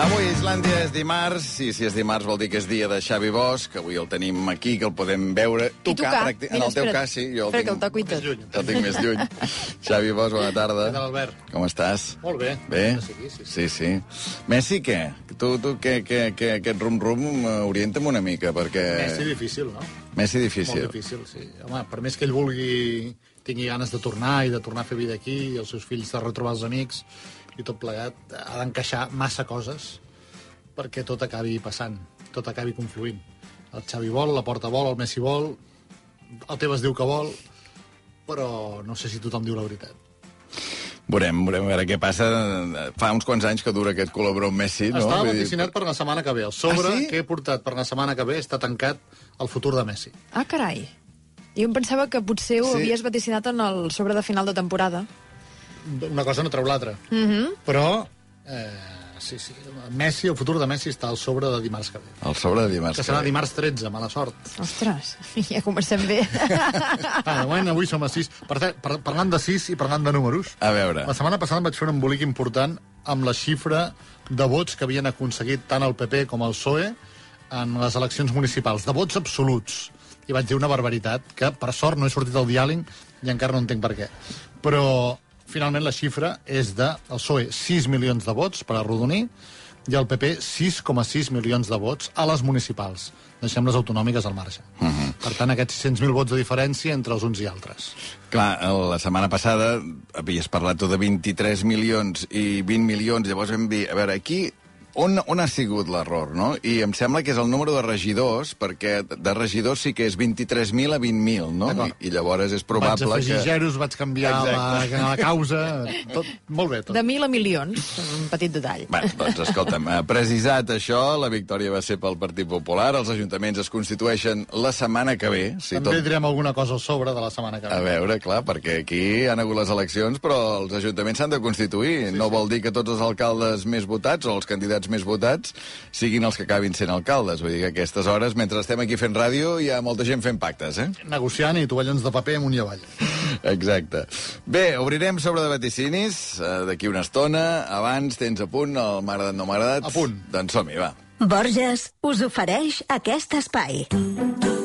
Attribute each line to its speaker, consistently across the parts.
Speaker 1: Avui Islàndia és dimarts, i si és dimarts vol dir que és dia de Xavi Bosch, que avui el tenim aquí, que el podem veure,
Speaker 2: tocar.
Speaker 1: En
Speaker 2: Mira,
Speaker 1: el teu cas, sí, jo el
Speaker 2: Espera, que el
Speaker 1: tinc,
Speaker 2: toco i tot.
Speaker 1: el tinc més lluny. Xavi Bosch, bona tarda.
Speaker 3: Què tal, Albert?
Speaker 1: Com estàs?
Speaker 3: Molt bé.
Speaker 1: Bé?
Speaker 3: Sí, sí, sí.
Speaker 1: Sí, sí. Messi, què? Tu, tu què, què, què, aquest rum-rum, eh, orienta'm una mica, perquè...
Speaker 3: Messi difícil, no?
Speaker 1: Messi difícil.
Speaker 3: Molt difícil, sí. Home, per més que ell vulgui, tingui ganes de tornar i de tornar a fer vida aquí, i els seus fills de retrobar els amics i tot plegat, ha d'encaixar massa coses perquè tot acabi passant, tot acabi confluint. El Xavi vol, la Porta vol, el Messi vol, el Tebas diu que vol, però no sé si tothom diu la veritat.
Speaker 1: Veurem, veurem a veure què passa. Fa uns quants anys que dura aquest col·laborar amb Messi, no?
Speaker 3: Estava
Speaker 1: Vull dir,
Speaker 3: vaticinat per la setmana que ve. El sobre
Speaker 1: Ah, sí?
Speaker 3: que he portat per la setmana que ve està tancat el futur de Messi.
Speaker 2: Ah, carai. Jo em pensava que potser ho
Speaker 1: Sí.
Speaker 2: havies vaticinat en el sobre de final de temporada.
Speaker 3: Una cosa no treu l'altra. Mm
Speaker 2: Mhm.
Speaker 3: -hmm. Però, eh, sí, sí, Messi, el futur de Messi està al sobre de dimarts que ve.
Speaker 1: El sobre de dimarts.
Speaker 3: Que
Speaker 1: que
Speaker 3: serà dimarts 13, mala sort.
Speaker 2: Ostres, ja comencem bé.
Speaker 3: Ah, de moment avui som a 6. Per, par parlant de 6 i parlant de números,
Speaker 1: A veure.
Speaker 3: la setmana passada em vaig fer un embolic important amb la xifra de vots que havien aconseguit tant el PP com el PSOE en les eleccions municipals, de vots absoluts. I vaig dir una barbaritat, que per sort no he sortit al diàleg i encara no entenc per què. Però finalment la xifra és de el PSOE 6 milions de vots per arrodonir i el PP 6,6 milions de vots a les municipals. Deixem les autonòmiques al marge. Uh -huh. Per tant, aquests 600.000 vots de diferència entre els uns i altres.
Speaker 1: Clar, la setmana passada havies parlat tu de 23 milions i 20 milions, llavors vam dir, a veure, aquí on, on ha sigut l'error, no? I em sembla que és el número de regidors, perquè de regidors sí que és 23.000 a 20.000, no? I, I llavors és probable
Speaker 3: vaig afegir
Speaker 1: que...
Speaker 3: zeros, vaig canviar la, la causa... Tot, molt bé, tot.
Speaker 2: De mil a milions, un petit detall.
Speaker 1: Bé, doncs escolta'm, eh, precisat això, la victòria va ser pel Partit Popular, els ajuntaments es constitueixen la setmana que ve, si
Speaker 3: També
Speaker 1: tot
Speaker 3: direm alguna cosa al sobre de la setmana que ve.
Speaker 1: A veure, clar, perquè aquí han hagut les eleccions, però els ajuntaments s'han de constituir. Sí, no vol dir que tots els alcaldes més votats o els candidats més votats siguin els que acabin sent alcaldes. Vull dir que a aquestes hores, mentre estem aquí fent ràdio, hi ha molta gent fent pactes, eh?
Speaker 3: Negociant i tovallons de paper amunt i avall.
Speaker 1: Exacte. Bé, obrirem sobre de vaticinis eh, d'aquí una estona. Abans tens a punt el M'ha agradat, no m'ha agradat.
Speaker 3: A punt.
Speaker 1: Doncs som-hi, va.
Speaker 4: Borges us ofereix aquest espai.
Speaker 5: M'ha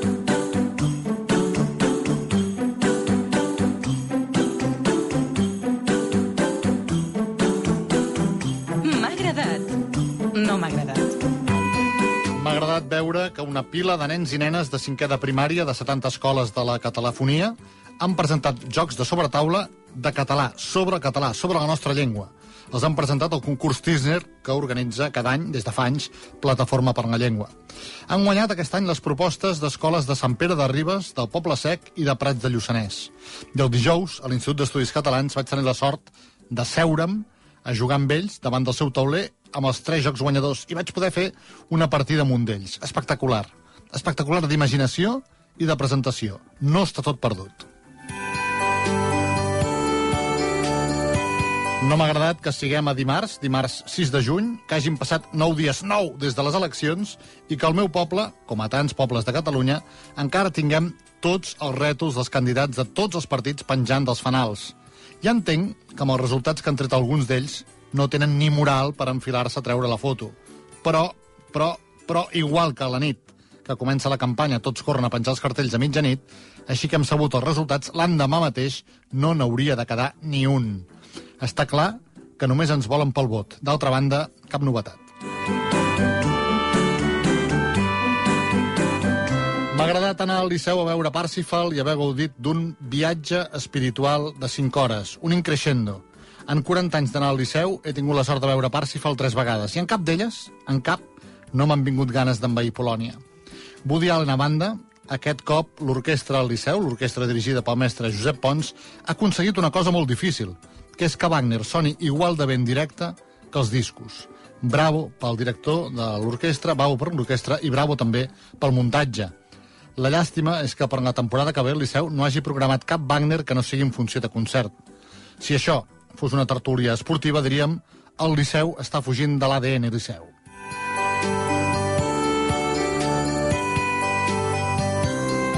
Speaker 5: Agradat
Speaker 3: veure que una pila de nens i nenes de cinquè de primària de 70 escoles de la catalafonia han presentat jocs de sobretaula de català, sobre català, sobre la nostra llengua. Els han presentat al concurs Tisner, que organitza cada any, des de fa anys, Plataforma per la Llengua. Han guanyat aquest any les propostes d'escoles de Sant Pere de Ribes, del Poble Sec i de Prats de Lluçanès. I el dijous, a l'Institut d'Estudis Catalans, vaig tenir la sort de seure'm a jugar amb ells davant del seu tauler amb els tres jocs guanyadors i vaig poder fer una partida amb un d'ells. Espectacular. Espectacular d'imaginació i de presentació. No està tot perdut. No m'ha agradat que siguem a dimarts, dimarts 6 de juny, que hagin passat 9 dies, 9 des de les eleccions, i que el meu poble, com a tants pobles de Catalunya, encara tinguem tots els rètols dels candidats de tots els partits penjant dels fanals. Ja entenc que amb els resultats que han tret alguns d'ells no tenen ni moral per enfilar-se a treure la foto. Però, però, però, igual que a la nit que comença la campanya tots corren a penjar els cartells a mitjanit, així que hem sabut els resultats, l'endemà mateix no n'hauria de quedar ni un. Està clar que només ens volen pel vot. D'altra banda, cap novetat. M'ha agradat anar al Liceu a veure Parsifal i haver gaudit d'un viatge espiritual de 5 hores, un increixendo. En 40 anys d'anar al Liceu he tingut la sort de veure Parsifal tres vegades i en cap d'elles, en cap, no m'han vingut ganes d'envair Polònia. Woody Allen a banda, aquest cop l'orquestra al Liceu, l'orquestra dirigida pel mestre Josep Pons, ha aconseguit una cosa molt difícil, que és que Wagner soni igual de ben directe que els discos. Bravo pel director de l'orquestra, bravo per l'orquestra i bravo també pel muntatge. La llàstima és que per la temporada que ve el Liceu no hagi programat cap Wagner que no sigui en funció de concert. Si això fos una tertúlia esportiva, diríem el Liceu està fugint de l'ADN Liceu.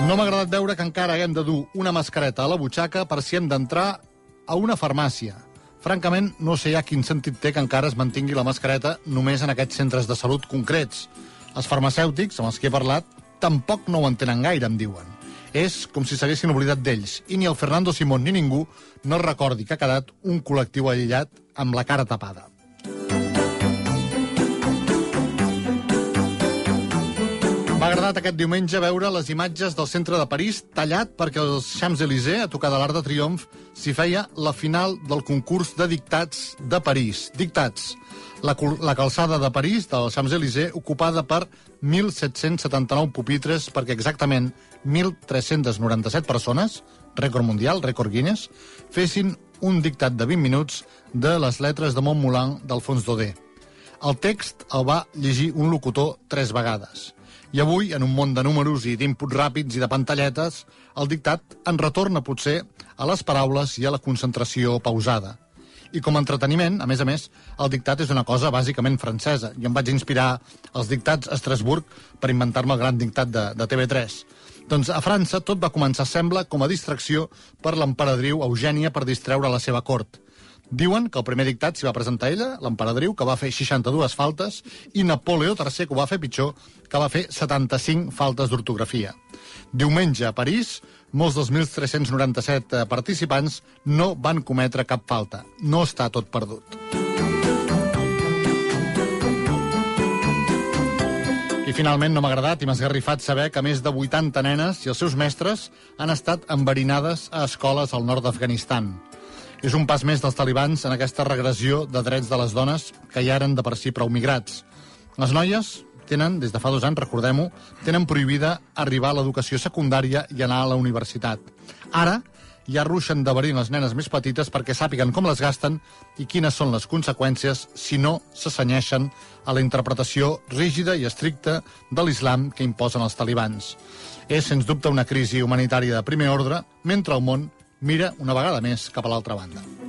Speaker 3: No m'ha agradat veure que encara haguem de dur una mascareta a la butxaca per si hem d'entrar a una farmàcia. Francament, no sé ja quin sentit té que encara es mantingui la mascareta només en aquests centres de salut concrets. Els farmacèutics, amb els que he parlat, tampoc no ho entenen gaire, em diuen. És com si s'haguessin oblidat d'ells, i ni el Fernando Simón ni ningú no recordi que ha quedat un col·lectiu aïllat amb la cara tapada. M'ha agradat aquest diumenge veure les imatges del centre de París tallat perquè els Champs-Élysées, a tocar de l'Arc de Triomf, s'hi feia la final del concurs de dictats de París. Dictats. La, la calçada de París, del Champs-Élysées, ocupada per 1.779 pupitres, perquè exactament 1.397 persones, rècord mundial, rècord Guinness, fessin un dictat de 20 minuts de les lletres de Montmolant d'Alfons Daudet. El text el va llegir un locutor tres vegades. I avui, en un món de números i d'inputs ràpids i de pantalletes, el dictat en retorna potser a les paraules i a la concentració pausada. I com a entreteniment, a més a més, el dictat és una cosa bàsicament francesa. Jo em vaig inspirar als dictats a Estrasburg per inventar-me el gran dictat de, de TV3. Doncs a França tot va començar, sembla, com a distracció per l'emperadriu Eugènia per distreure la seva cort. Diuen que el primer dictat s'hi va presentar ella, l'emperadriu, que va fer 62 faltes, i Napoleó III, que ho va fer pitjor, que va fer 75 faltes d'ortografia. Diumenge a París, molts dels 1.397 participants no van cometre cap falta. No està tot perdut. I finalment no m'ha agradat i m'ha esgarrifat saber que més de 80 nenes i els seus mestres han estat enverinades a escoles al nord d'Afganistan. És un pas més dels talibans en aquesta regressió de drets de les dones que ja eren de per si prou migrats. Les noies tenen, des de fa dos anys, recordem-ho, tenen prohibida arribar a l'educació secundària i anar a la universitat. Ara, ja ruixen de verí les nenes més petites perquè sàpiguen com les gasten i quines són les conseqüències si no s'assenyeixen a la interpretació rígida i estricta de l'islam que imposen els talibans. És, sens dubte, una crisi humanitària de primer ordre, mentre el món mira una vegada més cap a l'altra banda.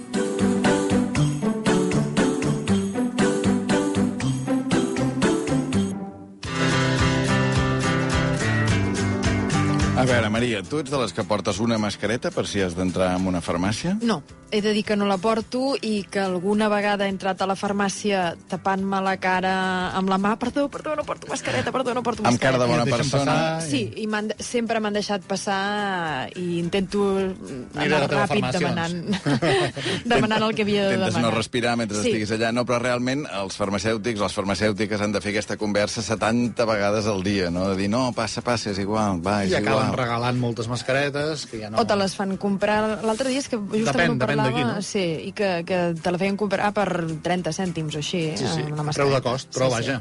Speaker 1: A veure, Maria, tu ets de les que portes una mascareta per si has d'entrar en una farmàcia?
Speaker 2: No, he de dir que no la porto i que alguna vegada he entrat a la farmàcia tapant-me la cara amb la mà. Perdó, perdó, no porto mascareta, perdó, no porto
Speaker 1: Amb cara
Speaker 2: mascareta.
Speaker 1: de bona persona.
Speaker 3: passar.
Speaker 2: Sí, i sempre m'han deixat passar i intento anar ràpid
Speaker 3: farmàcia,
Speaker 2: demanant, demanant el que havia de
Speaker 1: Intentes
Speaker 2: demanar.
Speaker 1: no respirar mentre
Speaker 2: sí.
Speaker 1: estiguis allà, no, però realment els farmacèutics, les farmacèutiques han de fer aquesta conversa 70 vegades al dia, no? De dir, no, passa, passa, és igual, va, és
Speaker 3: I acaben
Speaker 1: igual.
Speaker 3: regalant moltes mascaretes que ja no...
Speaker 2: O te les fan comprar... L'altre dia és que justament
Speaker 3: Depèn,
Speaker 2: ho
Speaker 3: depèn
Speaker 2: parlava...
Speaker 3: de qui, no?
Speaker 2: Sí, i que, que te la feien comprar per 30 cèntims o així,
Speaker 3: Sí, sí,
Speaker 2: eh, una
Speaker 3: preu de
Speaker 2: mascareta.
Speaker 3: cost, però
Speaker 2: Sí,
Speaker 3: vaja.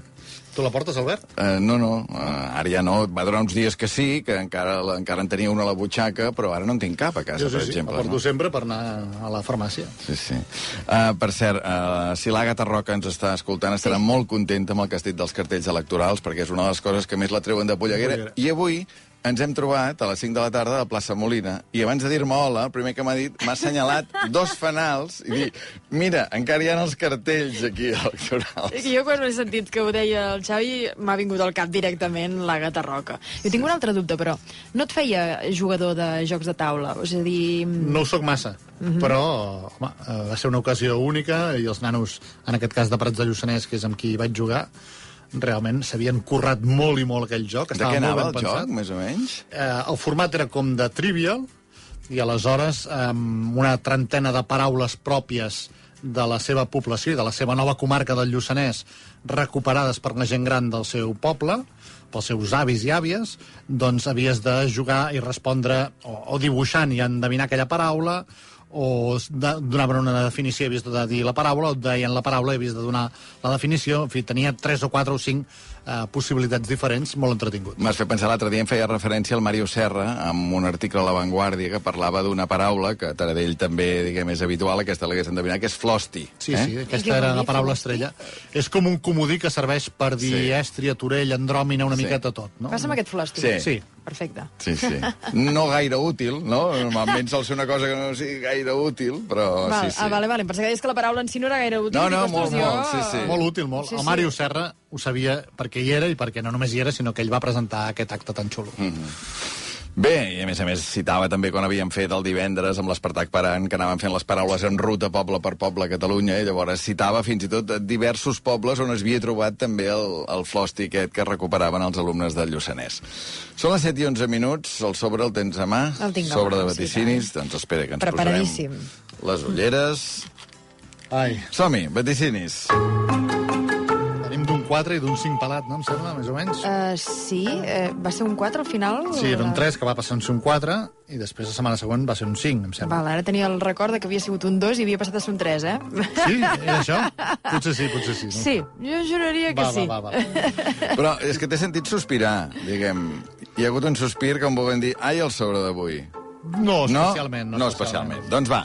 Speaker 3: Tu la portes, Albert?
Speaker 1: Uh, no, no, uh, ara ja no. Va durar uns dies que sí, que encara, encara en tenia una a la butxaca, però ara no en tinc cap a casa,
Speaker 3: Jo,
Speaker 1: per
Speaker 3: sí, sí,
Speaker 1: exemple.
Speaker 3: la porto
Speaker 1: no?
Speaker 3: sempre per anar a la farmàcia.
Speaker 1: Sí, sí. Uh, per cert, uh, si l'Àgata Roca ens està escoltant, estarà
Speaker 2: Sí.
Speaker 1: molt contenta amb el que has dit dels cartells electorals, perquè és una de les coses que més la treuen de Polleguera.
Speaker 3: Polleguera.
Speaker 1: I avui ens hem trobat a les 5 de la tarda a la plaça Molina, i abans de dir-me hola, el primer que m'ha dit, m'ha assenyalat dos fanals, i dir, mira, encara hi ha els cartells aquí electorals.
Speaker 2: I jo quan he sentit que ho deia el Xavi m'ha vingut al cap directament la gata roca. Jo tinc un altre dubte, però no et feia jugador de jocs de taula? És a dir...
Speaker 3: No ho sóc massa, però home, eh, va ser una ocasió única i els nanos, en aquest cas de Prats de Lluçanès, que és amb qui vaig jugar, realment s'havien currat molt i molt aquell joc.
Speaker 1: De què anava el
Speaker 3: pensat.
Speaker 1: joc, més o menys?
Speaker 3: Eh, el format era com de trivial i aleshores amb una trentena de paraules pròpies de la seva població i de la seva nova comarca del Lluçanès recuperades per la gent gran del seu poble pels seus avis i àvies, doncs havies de jugar i respondre o, o dibuixant i endevinar aquella paraula o de, donaven una definició i havies de dir la paraula, o deien la paraula i havies de donar la definició. En fi, tenia tres o quatre o cinc eh, possibilitats diferents, molt entretingut.
Speaker 1: M'has fet pensar l'altre dia, em feia referència al Mario Serra amb un article a La Vanguardia que parlava d'una paraula que a Taradell també, diguem, és habitual, aquesta l'hagués endevinat, que és flosti.
Speaker 3: Sí,
Speaker 1: eh?
Speaker 3: sí, aquesta era la paraula
Speaker 2: Flosti?
Speaker 3: estrella. És com un comodí que serveix per dir
Speaker 1: Sí.
Speaker 3: estria, torell, andròmina, una
Speaker 1: Sí.
Speaker 3: miqueta tot, no?
Speaker 2: Passa'm aquest flòstic.
Speaker 1: Sí.
Speaker 3: Sí.
Speaker 2: Perfecte.
Speaker 1: Sí, sí. No gaire útil, no? Normalment sol ser una cosa que no sigui gaire útil, però
Speaker 2: Val,
Speaker 1: sí, sí.
Speaker 2: Ah, vale, vale. Em pensava que deies que la paraula en si no era gaire útil.
Speaker 1: No, no, molt,
Speaker 2: jo-
Speaker 1: molt, sí, sí.
Speaker 3: Molt útil, molt.
Speaker 2: Sí,
Speaker 3: el
Speaker 2: sí.
Speaker 3: Màrius Serra ho sabia perquè hi era i perquè no només hi era, sinó que ell va presentar aquest acte tan xulo. Mm.
Speaker 1: Bé, i a més a més citava també quan havíem fet el divendres amb l'Espartac Parant, que anaven fent les paraules en ruta poble per poble a Catalunya, i llavors citava fins i tot diversos pobles on es havia trobat també el, el flòstic aquest que recuperaven els alumnes del Lluçanès. Són les 7 i 11 minuts, el sobre el tens a mà,
Speaker 2: El
Speaker 1: sobre de
Speaker 2: sí,
Speaker 1: vaticinis, doncs espera que ens
Speaker 2: Preparadíssim.
Speaker 1: posarem les ulleres.
Speaker 3: Ai,
Speaker 1: Som-hi, vaticinis.
Speaker 3: d'un 4 i d'un 5 pelat, no? Em sembla, més o menys.
Speaker 2: Uh, sí, uh, va ser un 4 al final?
Speaker 3: Sí, era un 3 que va passar a ser un 4 i després la setmana següent va ser un 5, em sembla.
Speaker 2: Val, ara tenia el record de que havia sigut un 2 i havia passat a ser un 3, eh?
Speaker 3: Sí? Era això? Potser sí, potser sí. No?
Speaker 2: Sí, jo juraria que
Speaker 3: va,
Speaker 2: sí.
Speaker 3: va, va, va.
Speaker 1: Però és que t'he sentit sospirar, diguem. Hi ha hagut un sospir que em volen dir ai, el sobre d'avui.
Speaker 3: No, especialment.
Speaker 1: No, no especialment. Doncs va,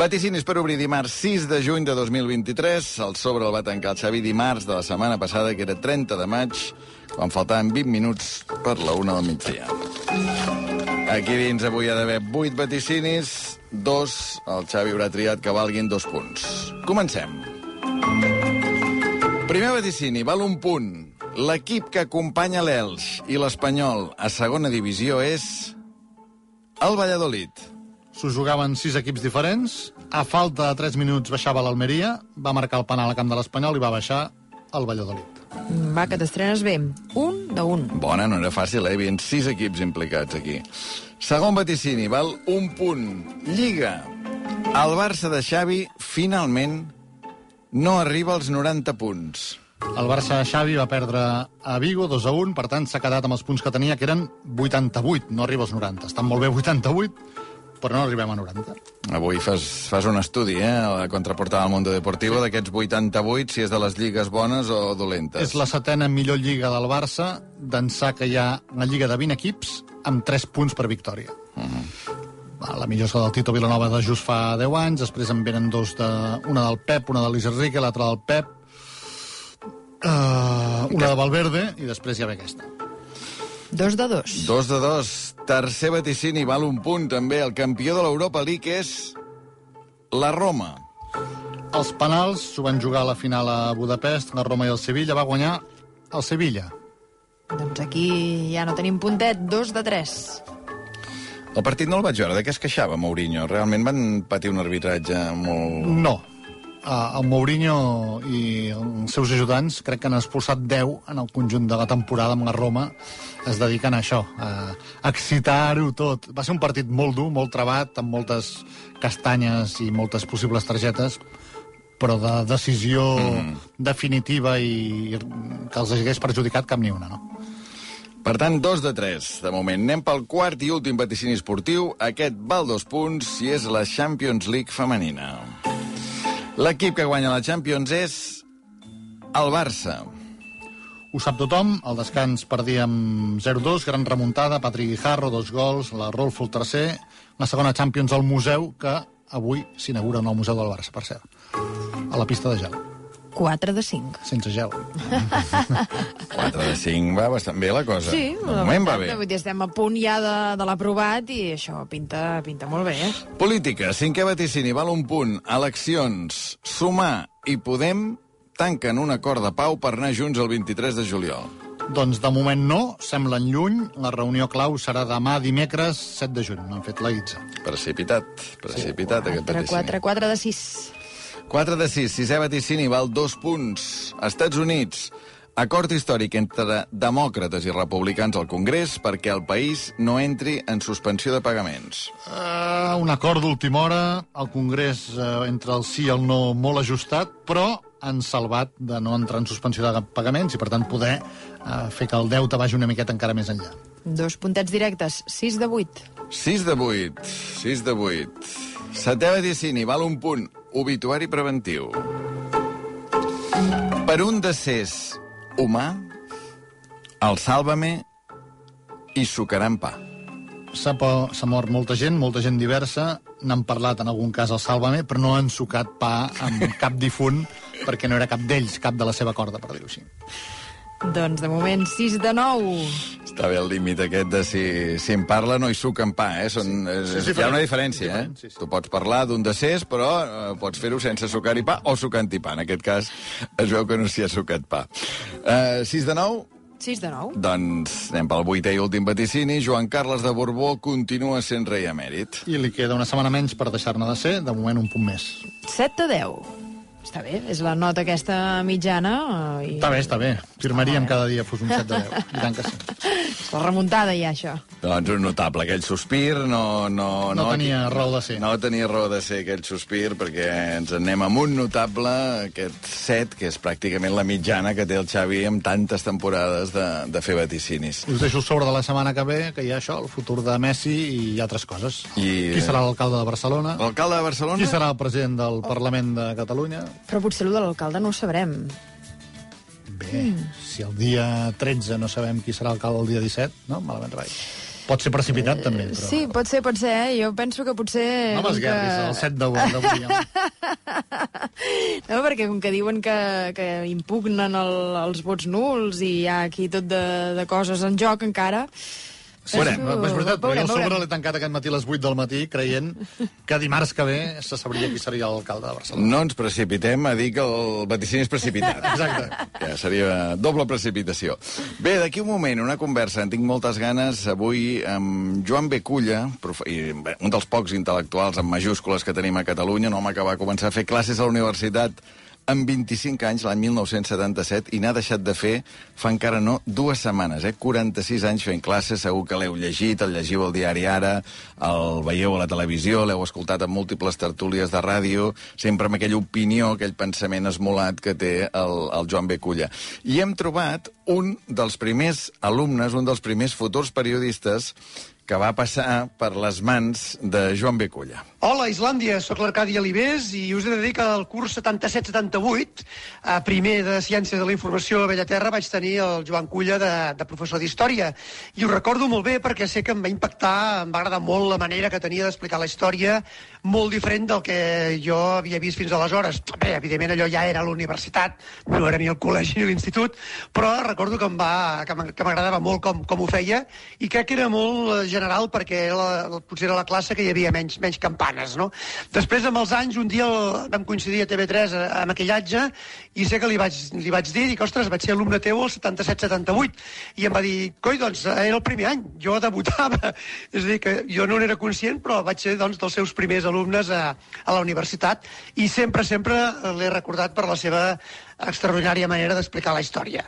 Speaker 1: vaticinis per obrir dimarts 6 de juny de 2023. El sobre el va tancar el Xavi dimarts de la setmana passada, que era 30 de maig, quan faltaven 20 minuts per la una del migdia. Aquí dins avui ha d'haver 8 vaticinis, dos el Xavi haurà triat que valguin dos punts. Comencem. Primer vaticini, val un punt. L'equip que acompanya l'Elx i l'Espanyol a segona divisió és el Valladolid.
Speaker 3: S'ho jugaven sis equips diferents. A falta de 3 minuts baixava l'Almeria, va marcar el penal a camp de l'Espanyol i va baixar el Valladolid.
Speaker 2: Va, que t'estrenes bé. Un de un.
Speaker 1: Bona, no era fàcil, eh? Hi havia sis equips implicats aquí. Segon vaticini, val un punt. Lliga. El Barça de Xavi finalment no arriba als 90 punts.
Speaker 3: El Barça Xavi va perdre a Vigo 2 a 1, per tant s'ha quedat amb els punts que tenia, que eren 88, no arriba als 90. Estan molt bé 88, però no arribem a 90.
Speaker 1: Avui fas, fas un estudi, eh, a la contraportada del Mundo Deportivo, d'aquests 88, si és de les lligues bones o dolentes.
Speaker 3: És la setena millor lliga del Barça, d'ençà que hi ha una lliga de 20 equips amb 3 punts per victòria. Uh -huh. La millor és la del Tito Vilanova de just fa 10 anys, després en venen dos de, una del Pep, una de Luis Enrique, l'altra del Pep, uh, una de Valverde, i després hi ha aquesta.
Speaker 2: Dos de dos.
Speaker 1: Dos de dos. Tercer vaticini, val un punt també. El campió de l'Europa League és la Roma.
Speaker 3: Els penals s'ho van jugar a la final a Budapest, la Roma i el Sevilla, va guanyar el Sevilla.
Speaker 2: Doncs aquí ja no tenim puntet. Dos de tres.
Speaker 1: El partit no el vaig veure. De què es queixava Mourinho? Realment van patir un arbitratge molt...
Speaker 3: No. El Mourinho i els seus ajudants crec que han expulsat 10 en el conjunt de la temporada amb la Roma es dediquen a això, a excitar-ho tot. Va ser un partit molt dur, molt trebat, amb moltes castanyes i moltes possibles targetes, però de decisió mm. definitiva i que els hagués perjudicat cap ni una, no?
Speaker 1: Per tant, dos de tres, de moment. Anem pel quart i últim vaticini esportiu. Aquest val dos punts i és la Champions League femenina. L'equip que guanya la Champions és el Barça.
Speaker 3: Ho sap tothom, al descans perdíem 0-2, gran remuntada, Patrick Guijarro, dos gols, la Rolfo el tercer, la segona Champions al museu, que avui s'inaugura un nou museu del Barça, per cert, a la pista de gel,
Speaker 2: 4 de 5.
Speaker 3: sense gel.
Speaker 1: 4 de 5 va bastant bé la cosa.
Speaker 2: Sí,
Speaker 1: de moment va bé.
Speaker 2: Vull dir, estem a punt ja de, de l'aprovat i això pinta, pinta molt bé, eh?
Speaker 1: Política, cinquè vaticini, val un punt. Eleccions, Sumar i Podem tanquen un acord de pau per anar junts el 23 de juliol.
Speaker 3: Doncs de moment no, semblen lluny, la reunió clau serà demà dimecres 7 de juny, no han fet la guitza.
Speaker 1: Precipitat, precipitat aquest
Speaker 2: 4,
Speaker 1: vaticini.
Speaker 2: 4, 4 de 6.
Speaker 1: 4 de 6, sisè vaticini, val dos punts. Estats Units, acord històric entre demòcrates i republicans al Congrés perquè el país no entri en suspensió de pagaments.
Speaker 3: Uh, un acord d'última hora, el Congrés uh, entre el sí i el no molt ajustat, però han salvat de no entrar en suspensió de pagaments i, per tant, poder uh, fer que el deute vagi una miqueta encara més enllà.
Speaker 2: Dos puntets directes, 6 de 8.
Speaker 1: 6 de 8, 6 de 8. Setè vaticini, val un punt. Obituari preventiu. Per un decés humà, el Sàlvame i sucaran pa.
Speaker 3: S'ha po- s'ha mort molta gent, molta gent diversa, n'han parlat en algun cas al Sálvame, però no han sucat pa amb cap difunt perquè no era cap d'ells, cap de la seva corda, per dir-ho així.
Speaker 2: Doncs de moment 6 de 9.
Speaker 1: Està bé el límit aquest de si, si en parla no hi suquen pa, eh? Són, sí. És,
Speaker 3: Sí,
Speaker 1: hi ha una
Speaker 3: diferent.
Speaker 1: diferència, eh?
Speaker 3: Sí, sí.
Speaker 1: Tu pots parlar d'un decés, però eh, pots fer-ho sense sucar i pa o sucant i pa. En aquest cas es veu que no s'hi ha sucat pa. Uh, 6 de 9,
Speaker 2: 6 de 9.
Speaker 1: Doncs anem pel vuitè i últim vaticini. Joan Carles de Borbó continua sent rei emèrit.
Speaker 3: I li queda una setmana menys per deixar-ne de ser, de moment un punt més.
Speaker 2: 7 de 10. Està bé, és la nota aquesta mitjana. eh, I...
Speaker 3: Està bé, està bé. Firmaríem cada dia fos un 7 de 10. I tant que sí.
Speaker 2: La remuntada ja, això.
Speaker 1: Doncs un notable, aquell sospir, no... No,
Speaker 3: No tenia raó de ser.
Speaker 1: No tenia raó de ser aquell sospir, perquè ens en anem amb un notable, aquest set, que és pràcticament la mitjana que té el Xavi amb tantes temporades de, de fer vaticinis.
Speaker 3: Us deixo el sobre de la setmana que ve, que hi ha això, el futur de Messi i altres coses.
Speaker 1: I-
Speaker 3: Qui serà l'alcalde de Barcelona?
Speaker 1: L'alcalde de Barcelona...
Speaker 3: Qui serà el president del Parlament de Catalunya?
Speaker 2: Però potser el de l'alcalde no ho sabrem.
Speaker 3: Bé, si el dia 13 no sabem qui serà l'alcalde el dia 17, no? Malament rai. Pot ser precipitat, també, però...
Speaker 2: Sí, pot ser, pot ser, eh? Jo penso que potser...
Speaker 3: No m'esguerris,
Speaker 2: que-
Speaker 3: el 7 d'avui. d'avui.
Speaker 2: No, perquè com que diuen que, que impugnen el, els vots nuls i hi ha aquí tot de, de coses en joc encara...
Speaker 1: Veurem,
Speaker 3: És veritat, però jo sobre l'he tancat aquest matí a les 8 del matí creient que dimarts que ve se sabria qui seria l'alcalde de Barcelona.
Speaker 1: No ens precipitem a dir que el vaticini és precipitat.
Speaker 3: Exacte.
Speaker 1: Que seria doble precipitació. Bé, d'aquí un moment, una conversa. En tinc moltes ganes avui amb Joan Beculla, un dels pocs intel·lectuals amb majúscules que tenim a Catalunya, un home que va començar a fer classes a la universitat amb 25 anys, l'any 1977, i n'ha deixat de fer fa encara no dues setmanes, eh? 46 anys fent classes, segur que l'heu llegit, el llegiu al diari Ara, el veieu a la televisió, l'heu escoltat en múltiples tertúlies de ràdio, sempre amb aquella opinió, aquell pensament esmolat que té el, el Joan Beculla. I hem trobat un dels primers alumnes, un dels primers futurs periodistes que va passar per les mans de Joan Beculla.
Speaker 6: Hola, Islàndia, sóc l'Arcadi Alibés i us he de dir que al curs 77-78, a primer de Ciències de la Informació a Bellaterra, vaig tenir el Joan Culla de, de professor d'Història. I ho recordo molt bé perquè sé que em va impactar, em va agradar molt la manera que tenia d'explicar la història, molt diferent del que jo havia vist fins aleshores. Bé, evidentment allò ja era a la universitat, no era ni el col·legi ni l'institut, però recordo que m'agradava molt com, com ho feia i crec que era molt eh, general perquè la, potser era la classe que hi havia menys, menys campanes, no? Després, amb els anys, un dia el, vam coincidir a TV3 a, a maquillatge i sé que li vaig, li vaig dir, dic, ostres, vaig ser alumne teu al 77-78 i em va dir, coi, doncs, eh, era el primer any, jo debutava. És a dir, que jo no n'era conscient, però vaig ser, doncs, dels seus primers alumnes a, a la universitat i sempre, sempre l'he recordat per la seva extraordinària manera d'explicar la història.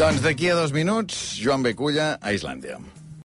Speaker 1: Doncs d'aquí a dos minuts, Joan Beculla a Islàndia.